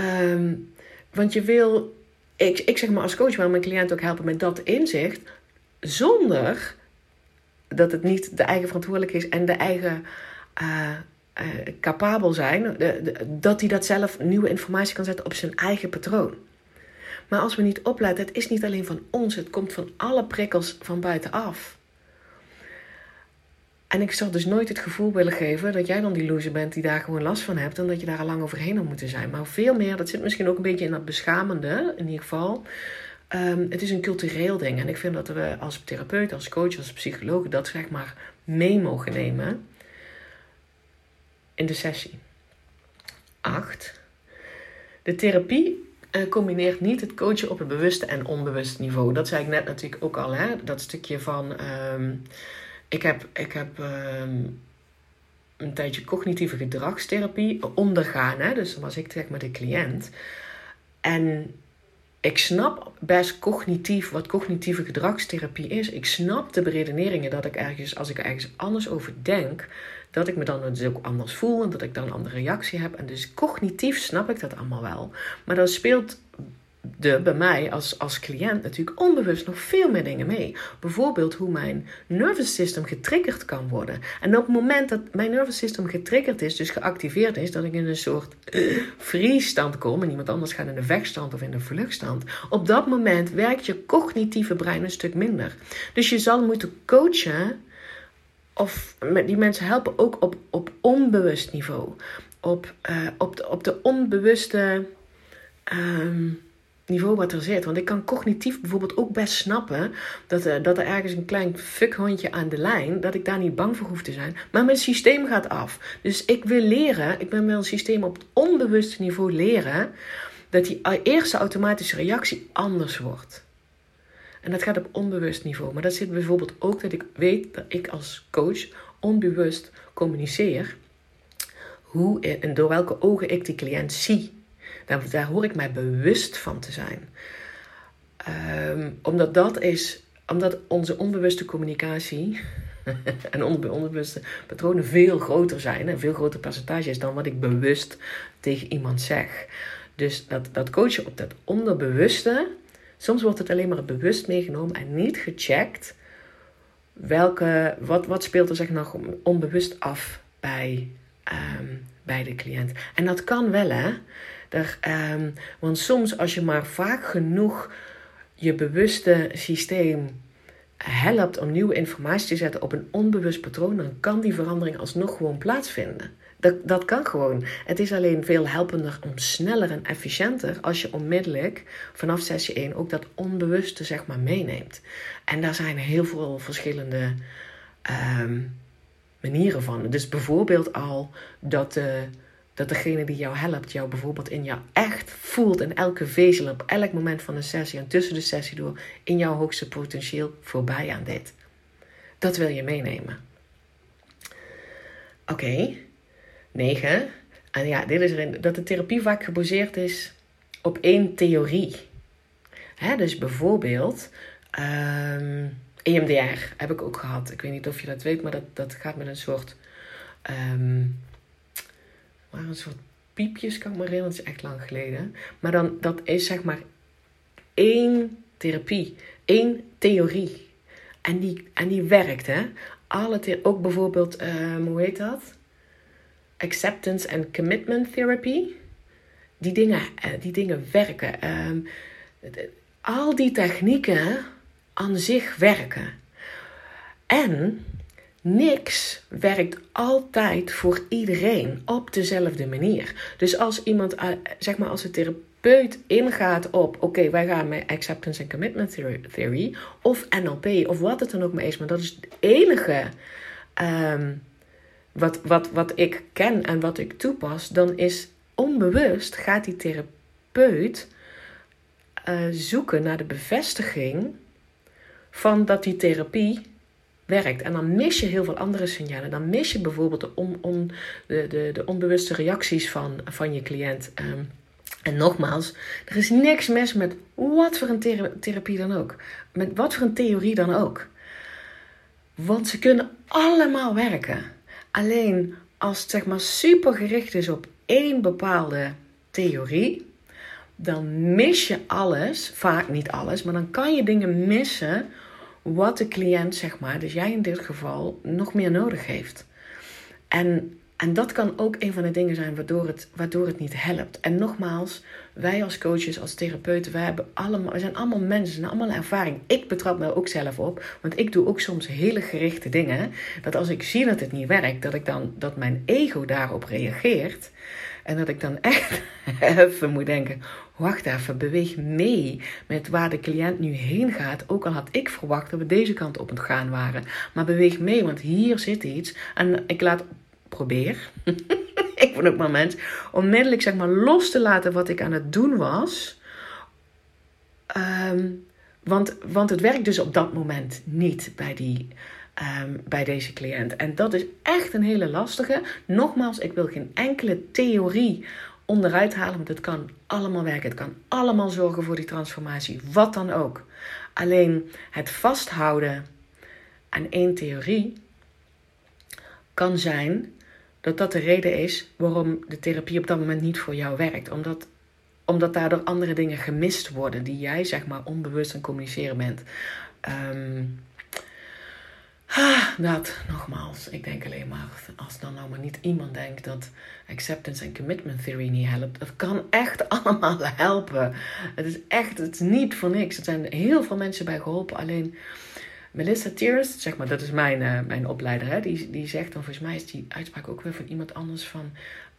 Speaker 1: um, want je wil ik, ik zeg maar als coach wil mijn cliënt ook helpen met dat inzicht. Zonder dat het niet de eigen verantwoordelijkheid is en de eigen uh, capabel zijn. Dat hij dat zelf nieuwe informatie kan zetten op zijn eigen patroon. Maar als we niet opletten, het is niet alleen van ons, het komt van alle prikkels van buitenaf. En ik zou dus nooit het gevoel willen geven dat jij dan die loser bent die daar gewoon last van hebt en dat je daar al lang overheen had moeten zijn. Maar veel meer, dat zit misschien ook een beetje in dat beschamende, in ieder geval. Um, het is een cultureel ding. En ik vind dat we als therapeut, als coach, als psycholoog dat zeg maar mee mogen nemen in de sessie. 8. De therapie uh, combineert niet het coachen op het bewuste en onbewuste niveau. Dat zei ik net natuurlijk ook al, hè? dat stukje van. Um, ik heb, ik heb ehm, een tijdje cognitieve gedragstherapie ondergaan. Hè? Dus dan was ik direct met de cliënt. En ik snap best cognitief wat cognitieve gedragstherapie is. Ik snap de beredeneringen dat ik ergens, als ik ergens anders over denk, dat ik me dan dus ook anders voel en dat ik dan een andere reactie heb. En dus cognitief snap ik dat allemaal wel. Maar dat speelt de, bij mij als, als cliënt natuurlijk onbewust nog veel meer dingen mee. Bijvoorbeeld hoe mijn nervous system getriggerd kan worden. En op het moment dat mijn nervous system getriggerd is, dus geactiveerd is, dat ik in een soort uh, kom en iemand anders gaat in de vechtstand of in de vluchtstand, op dat moment werkt je cognitieve brein een stuk minder. Dus je zal moeten coachen of die mensen helpen ook op, op onbewust niveau. Op, uh, op, de, op de onbewuste. Um, niveau wat er zit. Want ik kan cognitief bijvoorbeeld ook best snappen dat, uh, dat er ergens een klein fuckhondje aan de lijn, dat ik daar niet bang voor hoef te zijn. Maar mijn systeem gaat af. Dus ik wil leren, ik ben een systeem op het onbewuste niveau leren, dat die eerste automatische reactie anders wordt. En dat gaat op onbewust niveau. Maar dat zit bijvoorbeeld ook dat ik weet dat ik als coach onbewust communiceer. Hoe en door welke ogen ik die cliënt zie. Daar, hoor ik mij bewust van te zijn. Um, omdat dat is, omdat onze onbewuste communicatie en onbewuste patronen veel groter zijn, een veel groter percentage is dan wat ik bewust tegen iemand zeg. Dus dat, dat coachen op dat onderbewuste, soms wordt het alleen maar bewust meegenomen en niet gecheckt welke, wat, wat speelt er zeg nog onbewust af bij, um, bij de cliënt. En dat kan wel hè. Um, want soms als je maar vaak genoeg je bewuste systeem helpt om nieuwe informatie te zetten op een onbewust patroon, dan kan die verandering alsnog gewoon plaatsvinden. Dat, dat kan gewoon. Het is alleen veel helpender om sneller en efficiënter als je onmiddellijk vanaf sessie 1 ook dat onbewuste zeg maar meeneemt. En daar zijn heel veel verschillende um, manieren van. Dus bijvoorbeeld al dat de dat degene die jou helpt, jou bijvoorbeeld in jou echt voelt in elke vezel, op elk moment van de sessie en tussen de sessie door, in jouw hoogste potentieel voorbij aan dit. Dat wil je meenemen. Oké, okay. 9. En ja, dit is erin dat de therapie vaak gebaseerd is op één theorie. Hè, dus bijvoorbeeld, ehm, EMDR heb ik ook gehad. Ik weet niet of je dat weet, maar dat, dat gaat met een soort um, waren een soort piepjes, kan ik me herinneren. Is echt lang geleden. Maar dan, dat is zeg maar één therapie, één theorie. En die, en die werkt, hè. Alle ook bijvoorbeeld, um, hoe heet dat? Acceptance and Commitment Therapy. Die dingen, eh, die dingen werken. Um, al die technieken aan zich werken. En Niks werkt altijd voor iedereen op dezelfde manier. Dus als iemand, eh, zeg maar, als een therapeut ingaat op: oké, wij gaan met acceptance and commitment theory of NLP of wat het dan ook maar is, maar dat is het enige ehm, wat, wat, wat ik ken en wat ik toepas, dan is onbewust gaat die therapeut uh, zoeken naar de bevestiging van dat die therapie werkt. En dan mis je heel veel andere signalen. Dan mis je bijvoorbeeld de, de, de, de onbewuste reacties van, van je cliënt. Ehm, en nogmaals, er is niks mis met wat voor een therapie dan ook. Met wat voor een theorie dan ook. Want ze kunnen allemaal werken. Alleen als het zeg maar super gericht is op één bepaalde theorie, dan mis je alles, vaak niet alles, maar dan kan je dingen missen wat de cliënt, zeg maar, dus jij in dit geval, nog meer nodig heeft. En, en dat kan ook een van de dingen zijn waardoor het, waardoor het niet helpt. En nogmaals, wij als coaches, als therapeuten, wij, hebben allemaal, we zijn allemaal mensen, allemaal ervaring. Ik betrap me ook zelf op, want ik doe ook soms hele gerichte dingen. Dat als ik zie dat het niet werkt, dat, ik dan, dat mijn ego daarop reageert. En dat ik dan echt even moet denken: wacht even, beweeg mee met waar de cliënt nu heen gaat. Ook al had ik verwacht dat we deze kant op het gaan waren. Maar beweeg mee, want hier zit iets. En ik laat, probeer. ik vond ook moment onmiddellijk zeg maar los te laten wat ik aan het doen was. Ehm, want, want het werkt dus op dat moment niet bij die Ehm, bij deze cliënt. En dat is echt een hele lastige. Nogmaals, ik wil geen enkele theorie onderuit halen, want het kan allemaal werken. Het kan allemaal zorgen voor die transformatie, wat dan ook. Alleen het vasthouden aan één theorie kan zijn dat dat de reden is waarom de therapie op dat moment niet voor jou werkt. Omdat, omdat daardoor andere dingen gemist worden die jij zeg maar onbewust aan communiceren bent. Um, Ah, dat, nogmaals, ik denk alleen maar, als dan nou maar niet iemand denkt dat acceptance en commitment theory niet helpt. Het kan echt allemaal helpen. Het is echt, het is niet voor niks. Er zijn heel veel mensen bij geholpen. Alleen Melissa Tears, zeg maar, dat is mijn, uh, mijn opleider, hè, die, die zegt dan, volgens mij is die uitspraak ook weer van iemand anders van,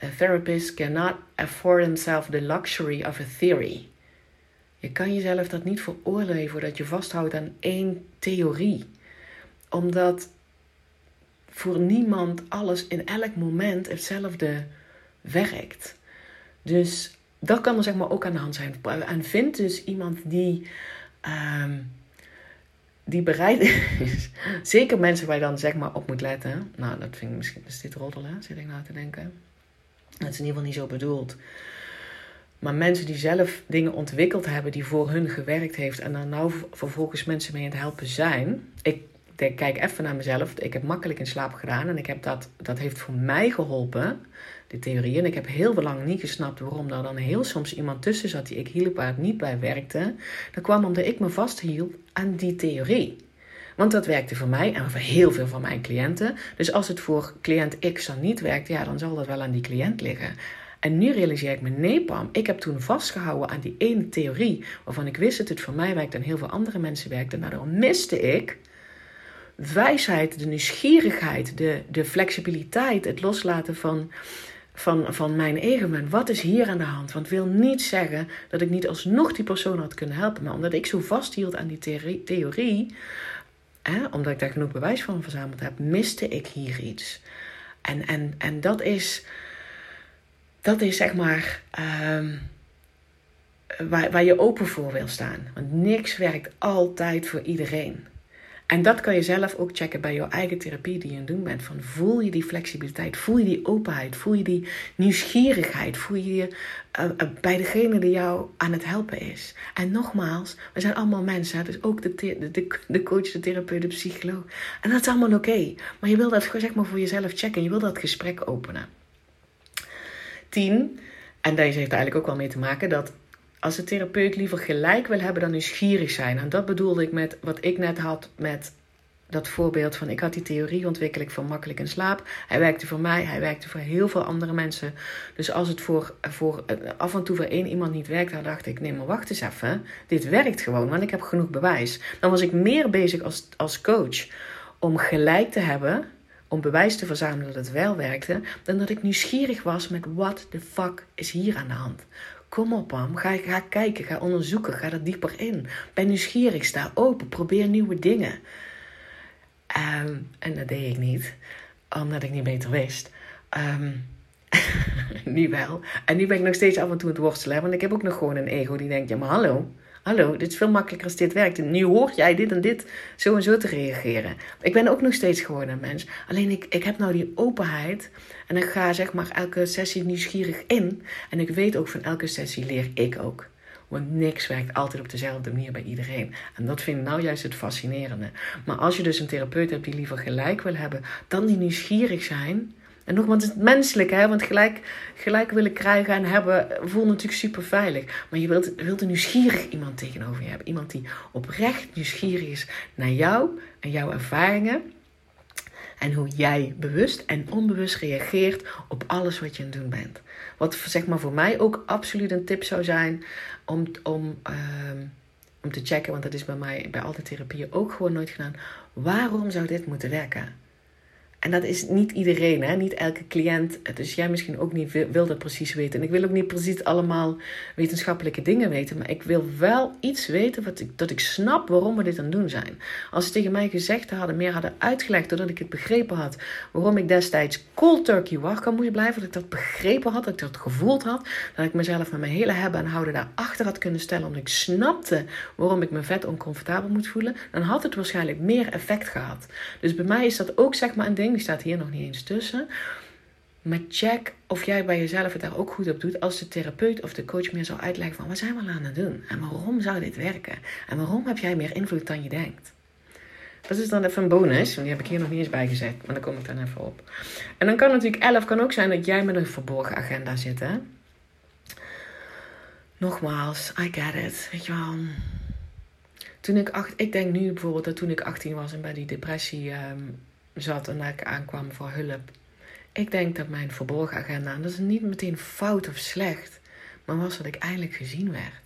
Speaker 1: a therapist cannot afford himself the luxury of a theory. Je kan jezelf dat niet veroorloven voordat je vasthoudt aan één theorie omdat voor niemand alles in elk moment hetzelfde werkt. Dus dat kan er zeg maar ook aan de hand zijn. En vind dus iemand die, um, die bereid is. Zeker mensen waar je dan zeg maar op moet letten. Nou, dat vind ik misschien. Is dit roddelen? Zit ik nou te denken? Dat is in ieder geval niet zo bedoeld. Maar mensen die zelf dingen ontwikkeld hebben die voor hun gewerkt heeft en dan nou vervolgens mensen mee aan het helpen zijn. Ik kijk even naar mezelf. Ik heb makkelijk in slaap gedaan en ik heb dat, dat heeft voor mij geholpen, die theorie. En ik heb heel lang niet gesnapt waarom er dan heel soms iemand tussen zat die ik hielp waar het niet bij werkte. Dat kwam omdat ik me vasthield aan die theorie. Want dat werkte voor mij en voor heel veel van mijn cliënten. Dus als het voor cliënt X dan niet werkt, ja, dan zal dat wel aan die cliënt liggen. En nu realiseer ik me, nee Pam, ik heb toen vastgehouden aan die ene theorie waarvan ik wist dat het voor mij werkt en heel veel andere mensen werkte. En daardoor miste ik wijsheid, de nieuwsgierigheid, de, de flexibiliteit, het loslaten van, van, van mijn ego. wat is hier aan de hand? Want wil niet zeggen dat ik niet alsnog die persoon had kunnen helpen. Maar omdat ik zo vasthield aan die theorie, hè, omdat ik daar genoeg bewijs van verzameld heb, miste ik hier iets. En, en, en dat is dat is zeg maar um, waar, waar je open voor wil staan. Want niks werkt altijd voor iedereen. En dat kan je zelf ook checken bij jouw eigen therapie die je aan het doen bent. Van voel je die flexibiliteit, voel je die openheid, voel je die nieuwsgierigheid, voel je je uh, bij degene die jou aan het helpen is. En nogmaals, we zijn allemaal mensen, dus ook de, de, de coach, de therapeut, de psycholoog. En dat is allemaal oké. Maar je wil dat zeg maar voor jezelf checken, je wil dat gesprek openen. 10. En deze heeft eigenlijk ook wel mee te maken dat als de therapeut liever gelijk wil hebben dan nieuwsgierig zijn. En dat bedoelde ik met wat ik net had met dat voorbeeld van ik had die theorie ontwikkel ik van makkelijk in slaap. Hij werkte voor mij, hij werkte voor heel veel andere mensen. Dus als het voor, voor af en toe voor één iemand niet werkt, dan dacht ik: nee, maar wacht eens even. Dit werkt gewoon, want ik heb genoeg bewijs. Dan was ik meer bezig als, als coach om gelijk te hebben om bewijs te verzamelen dat het wel werkte, dan dat ik nieuwsgierig was met wat de fuck is hier aan de hand. Kom op, Pam. Ga, ga kijken, ga onderzoeken, ga er dieper in. Ben nieuwsgierig, sta open, probeer nieuwe dingen. Ehm, en dat deed ik niet, omdat ik niet beter wist. Um, nu wel. En nu ben ik nog steeds af en toe het worstelen, want ik heb ook nog gewoon een ego die denkt: ja, maar hallo, Hallo, dit is veel makkelijker als dit werkt. Nu hoor jij dit en dit zo en zo te reageren. Ik ben ook nog steeds gewoon een mens. Alleen ik, ik heb nou die openheid. En ik ga zeg maar elke sessie nieuwsgierig in. En ik weet ook van elke sessie leer ik ook. Want niks werkt altijd op dezelfde manier bij iedereen. En dat vind ik nou juist het fascinerende. Maar als je dus een therapeut hebt die liever gelijk wil hebben, dan die nieuwsgierig zijn en nogmaals, het menselijk, hè? want gelijk, gelijk willen krijgen en hebben voelt natuurlijk super veilig. Maar je wilt, wilt een nieuwsgierig iemand tegenover je hebben. Iemand die oprecht nieuwsgierig is naar jou en jouw ervaringen. En hoe jij bewust en onbewust reageert op alles wat je aan het doen bent. Wat zeg maar voor mij ook absoluut een tip zou zijn om, om, ehm, om te checken, want dat is bij mij bij alle therapieën ook gewoon nooit gedaan. Waarom zou dit moeten werken? En dat is niet iedereen, hè? niet elke cliënt. Dus jij misschien ook niet wil, dat precies weten. En ik wil ook niet precies allemaal wetenschappelijke dingen weten. Maar ik wil wel iets weten wat ik, dat ik snap waarom we dit aan het doen zijn. Als ze tegen mij gezegd hadden, meer hadden uitgelegd, doordat ik het begrepen had. Waarom ik destijds cold turkey wakker moest blijven. Dat ik dat begrepen had, dat ik dat gevoeld had. Dat ik mezelf met mijn hele hebben en houden daarachter had kunnen stellen. Omdat ik snapte waarom ik me vet oncomfortabel moet voelen. Dan had het waarschijnlijk meer effect gehad. Dus bij mij is dat ook zeg maar een ding die staat hier nog niet eens tussen. Maar check of jij bij jezelf het daar ook goed op doet. Als de therapeut of de coach meer zou uitleggen van wat zijn we aan het doen? En waarom zou dit werken? En waarom heb jij meer invloed dan je denkt? Dat is dan even een bonus, want die heb ik hier nog niet eens bij gezet. Maar dan kom ik dan even op. En dan kan natuurlijk 11 kan ook zijn dat jij met een verborgen agenda zit. Hè? Nogmaals, I get it. Weet je wel. Toen ik acht, ik denk nu bijvoorbeeld dat toen ik 18 was en bij die depressie ehm, zat en ik aankwam voor hulp. Ik denk dat mijn verborgen agenda, en dat is niet meteen fout of slecht, maar was dat ik eindelijk gezien werd.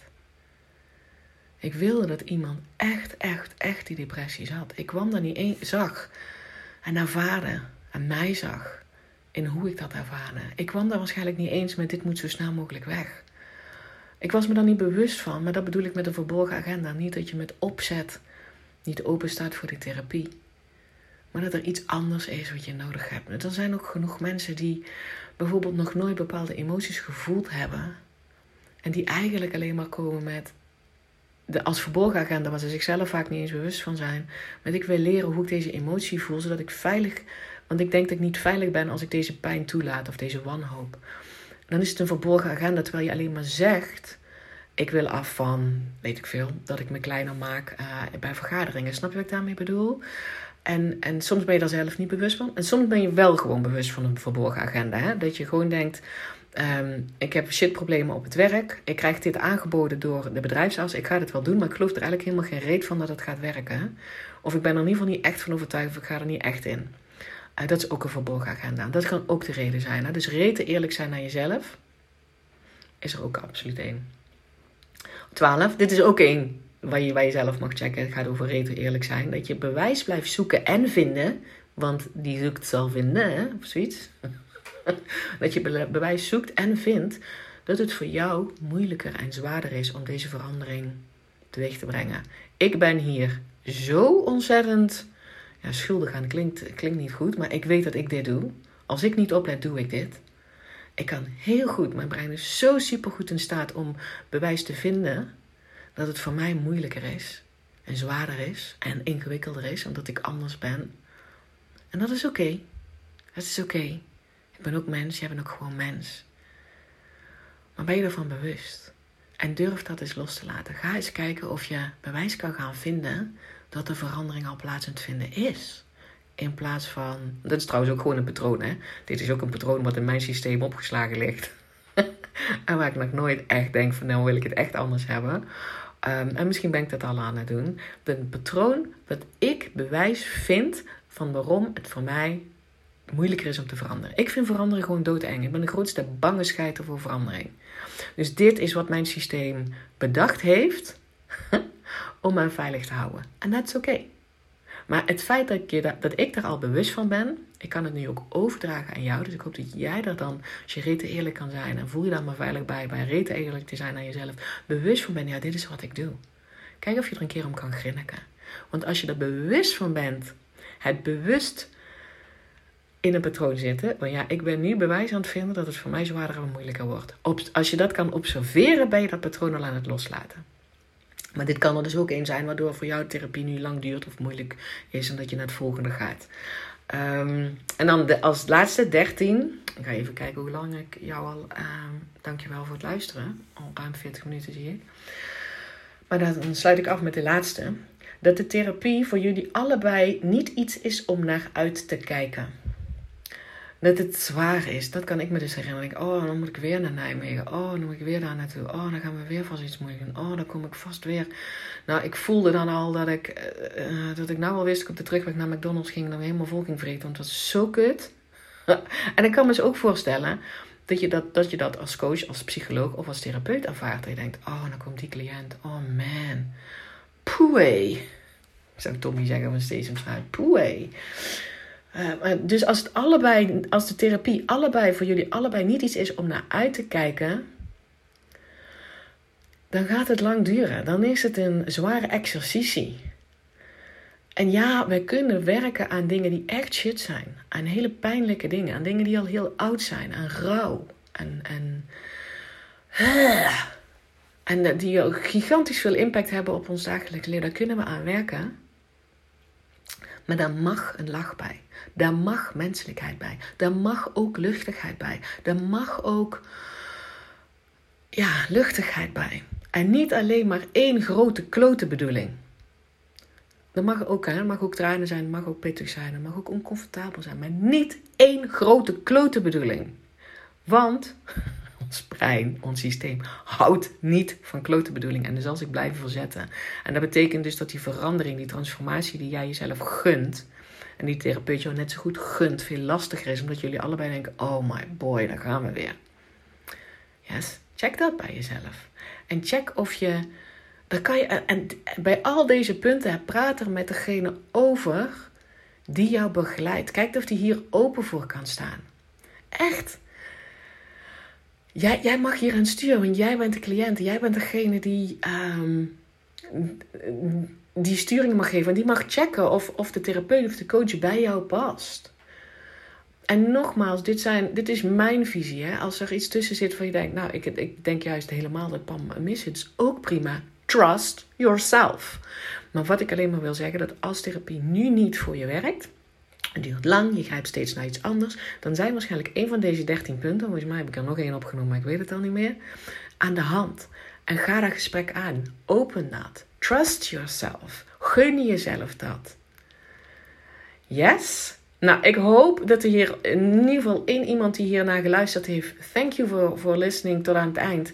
Speaker 1: Ik wilde dat iemand echt, echt, echt die depressie zat. Ik kwam daar niet eens, zag en ervaarde en mij zag in hoe ik dat ervaarde. Ik kwam daar waarschijnlijk niet eens met dit moet zo snel mogelijk weg. Ik was me daar niet bewust van, maar dat bedoel ik met een verborgen agenda. Niet dat je met opzet niet open staat voor die therapie maar dat er iets anders is wat je nodig hebt. Er zijn ook genoeg mensen die bijvoorbeeld nog nooit bepaalde emoties gevoeld hebben. En die eigenlijk alleen maar komen met: de, als verborgen agenda, waar ze zichzelf vaak niet eens bewust van zijn. Maar ik wil leren hoe ik deze emotie voel, zodat ik veilig. Want ik denk dat ik niet veilig ben als ik deze pijn toelaat of deze wanhoop. Dan is het een verborgen agenda, terwijl je alleen maar zegt. Ik wil af van, weet ik veel, dat ik me kleiner maak uh, bij vergaderingen. Snap je wat ik daarmee bedoel? En, en soms ben je daar zelf niet bewust van. En soms ben je wel gewoon bewust van een verborgen agenda. Hè? Dat je gewoon denkt, um, ik heb shitproblemen op het werk. Ik krijg dit aangeboden door de bedrijfsarts. Ik ga dit wel doen, maar ik geloof er eigenlijk helemaal geen reet van dat het gaat werken. Of ik ben er in ieder geval niet echt van overtuigd of ik ga er niet echt in. Uh, dat is ook een verborgen agenda. Dat kan ook de reden zijn. Hè? Dus reten eerlijk zijn naar jezelf is er ook absoluut één. 12. Dit is ook één waar je bij jezelf mag checken. Het gaat over reten eerlijk zijn. Dat je bewijs blijft zoeken en vinden. Want die zoekt zal vinden, of zoiets. dat je bewijs zoekt en vindt dat het voor jou moeilijker en zwaarder is om deze verandering teweeg te brengen. Ik ben hier zo ontzettend ja, schuldig aan. Klinkt, klinkt niet goed, maar ik weet dat ik dit doe. Als ik niet oplet, doe ik dit. Ik kan heel goed, mijn brein is zo supergoed in staat om bewijs te vinden dat het voor mij moeilijker is en zwaarder is en ingewikkelder is omdat ik anders ben. En dat is oké. Het is oké. Ik ben ook mens, jij bent ook gewoon mens. Maar ben je ervan bewust? En durf dat eens los te laten. Ga eens kijken of je bewijs kan gaan vinden dat de verandering al plaatsend vinden is. In plaats van. Dat is trouwens ook gewoon een patroon, hè? Dit is ook een patroon wat in mijn systeem opgeslagen ligt. en waar ik nog nooit echt denk: van nou wil ik het echt anders hebben. Um, en misschien ben ik dat al aan het doen. Een patroon wat ik bewijs vind van waarom het voor mij moeilijker is om te veranderen. Ik vind veranderen gewoon doodeng. Ik ben de grootste bange scheiter voor verandering. Dus dit is wat mijn systeem bedacht heeft om mij veilig te houden. En dat is oké. Maar het feit dat, je dat, dat ik daar al bewust van ben, ik kan het nu ook overdragen aan jou. Dus ik hoop dat jij daar dan, als je rete eerlijk kan zijn en voel je daar maar veilig bij, bij rete eerlijk te zijn aan jezelf, bewust van bent, ja, dit is wat ik doe. Kijk of je er een keer om kan grinniken. Want als je er bewust van bent, het bewust in een patroon zitten. Want ja, ik ben nu bewijs aan het vinden dat het voor mij zwaarder en moeilijker wordt. als je dat kan observeren, ben je dat patroon al aan het loslaten. Maar dit kan er dus ook een zijn waardoor voor jou therapie nu lang duurt of moeilijk is en dat je naar het volgende gaat. Ehm, en dan de, als laatste 13. Ik ga even kijken hoe lang ik jou al. Uh, dankjewel voor het luisteren. Al ruim 40 minuten zie ik. Maar dan sluit ik af met de laatste. Dat de therapie voor jullie allebei niet iets is om naar uit te kijken dat het zwaar is. Dat kan ik me dus herinneren. Oh, dan moet ik weer naar Nijmegen. Oh, dan moet ik weer daar naartoe. Oh, dan gaan we weer vast iets moeilijk doen. Oh, dan kom ik vast weer. Nou, ik voelde dan al dat ik, uh, dat ik nou al wist dat ik op de terugweg naar McDonald's ging. Dan helemaal vol ging vreten. Want het was zo kut. en ik kan me dus ook voorstellen dat je dat, dat je dat als coach, als psycholoog of als therapeut ervaart. Dat je denkt, oh, dan komt die cliënt. Oh man. Poeh. Zou Tommy zeggen van Sesamstraat. Poeh. Uh, dus als het allebei, als de therapie allebei voor jullie allebei niet iets is om naar uit te kijken, dan gaat het lang duren. Dan is het een zware exercitie. En ja, wij kunnen werken aan dingen die echt shit zijn. Aan hele pijnlijke dingen. Aan dingen die al heel oud zijn. Aan rouw. En, en, en die gigantisch veel impact hebben op ons dagelijks leven. Daar kunnen we aan werken. Maar daar mag een lach bij. Daar mag menselijkheid bij. Daar mag ook luchtigheid bij. Daar mag ook ja, luchtigheid bij. En niet alleen maar één grote klote bedoeling. Er mag ook, hè, mag ook tranen zijn, er mag ook pittig zijn, er mag ook oncomfortabel zijn. Maar niet één grote klote bedoeling. Want ons brein, ons systeem, houdt niet van klote bedoelingen. En dus zal zich blijven verzetten. En dat betekent dus dat die verandering, die transformatie die jij jezelf gunt, en die therapeut jou net zo goed gunt, veel lastiger is. Omdat jullie allebei denken, oh my boy, daar gaan we weer. Yes, check dat bij jezelf. En check of je, dan kan je, en bij al deze punten, praat er met degene over die jou begeleidt. Kijk of die hier open voor kan staan. Echt. Jij, jij mag hier aan sturen, want jij bent de cliënt. Jij bent degene die, um, die sturing mag geven. En die mag checken of, of de therapeut of de coach bij jou past. En nogmaals, dit, zijn, dit is mijn visie. Hè? Als er iets tussen zit van je denkt, nou, ik, ik denk juist helemaal dat Pam mis is, ook prima. Trust yourself. Maar wat ik alleen maar wil zeggen, dat als therapie nu niet voor je werkt, het duurt lang, je grijpt steeds naar iets anders, dan zijn waarschijnlijk een van deze 13 punten, volgens mij heb ik er nog één opgenomen, maar ik weet het al niet meer, aan de hand. En ga dat gesprek aan. Open dat. Trust yourself. Gun jezelf dat. Yes? Nou, ik hoop dat er hier in ieder geval één iemand die hiernaar geluisterd heeft. Thank you for, for listening tot aan het eind.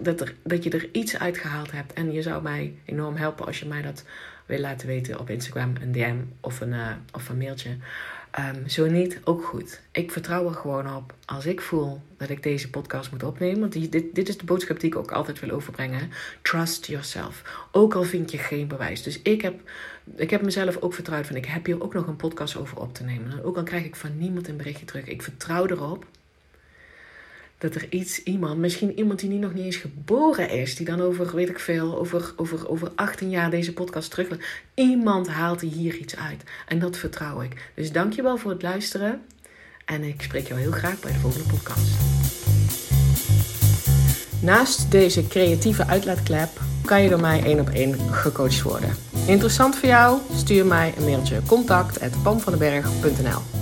Speaker 1: Dat, er, dat je er iets uit gehaald hebt. En je zou mij enorm helpen als je mij dat wil laten weten op Instagram, een DM of een, uh, of een mailtje. Um, zo niet, ook goed. Ik vertrouw er gewoon op als ik voel dat ik deze podcast moet opnemen. Want dit, dit is de boodschap die ik ook altijd wil overbrengen. Trust yourself. Ook al vind je geen bewijs. Dus ik heb, ik heb mezelf ook vertrouwd van ik heb hier ook nog een podcast over op te nemen. ook al krijg ik van niemand een berichtje terug. Ik vertrouw erop dat er iets, iemand, misschien iemand die nog niet eens geboren is, die dan over, weet ik veel, over, over, over 18 jaar deze podcast terug. Iemand haalt hier iets uit. En dat vertrouw ik. Dus dankjewel voor het luisteren. En ik spreek jou heel graag bij de volgende podcast. Naast deze creatieve uitlaatklep kan je door mij één op één gecoacht worden. Interessant voor jou? Stuur mij een mailtje contact@pamvandenberg.nl